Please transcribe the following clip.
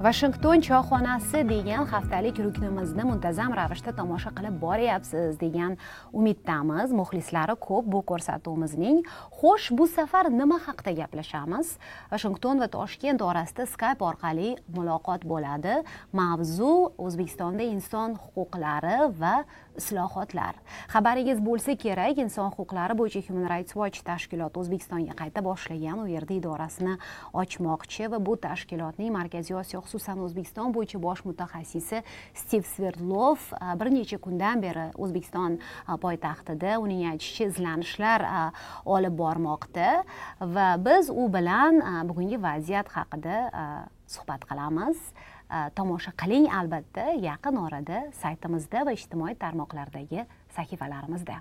vashington choyxonasi degan haftalik ruknimizni muntazam ravishda tomosha qilib boryapsiz degan umiddamiz. Muxlislari ko'p bu ko'rsatuvimizning. Xo'sh bu safar nima haqida gaplashamiz? Vashington va toshkent orasida skype orqali muloqot bo'ladi. Mavzu o'zbekistonda inson huquqlari va islohotlar. Xabaringiz bo'lsa kerak inson huquqlari bo'yicha human rights watch tashkiloti o'zbekistonga qayta boshlagan u yerda idorasini ochmoqchi va bu tashkilotning markaziy osiyo xususan o'zbekiston bo'yicha bosh mutaxassisi stiv sverdlov e, bir necha kundan beri o'zbekiston e, poytaxtida uning aytishicha izlanishlar e, olib bormoqda va biz u bilan bugungi vaziyat haqida suhbat qilamiz. Tomosha qiling albatta yaqin orada saytimizda va ijtimoiy tarmoqlardagi sahifalarimizda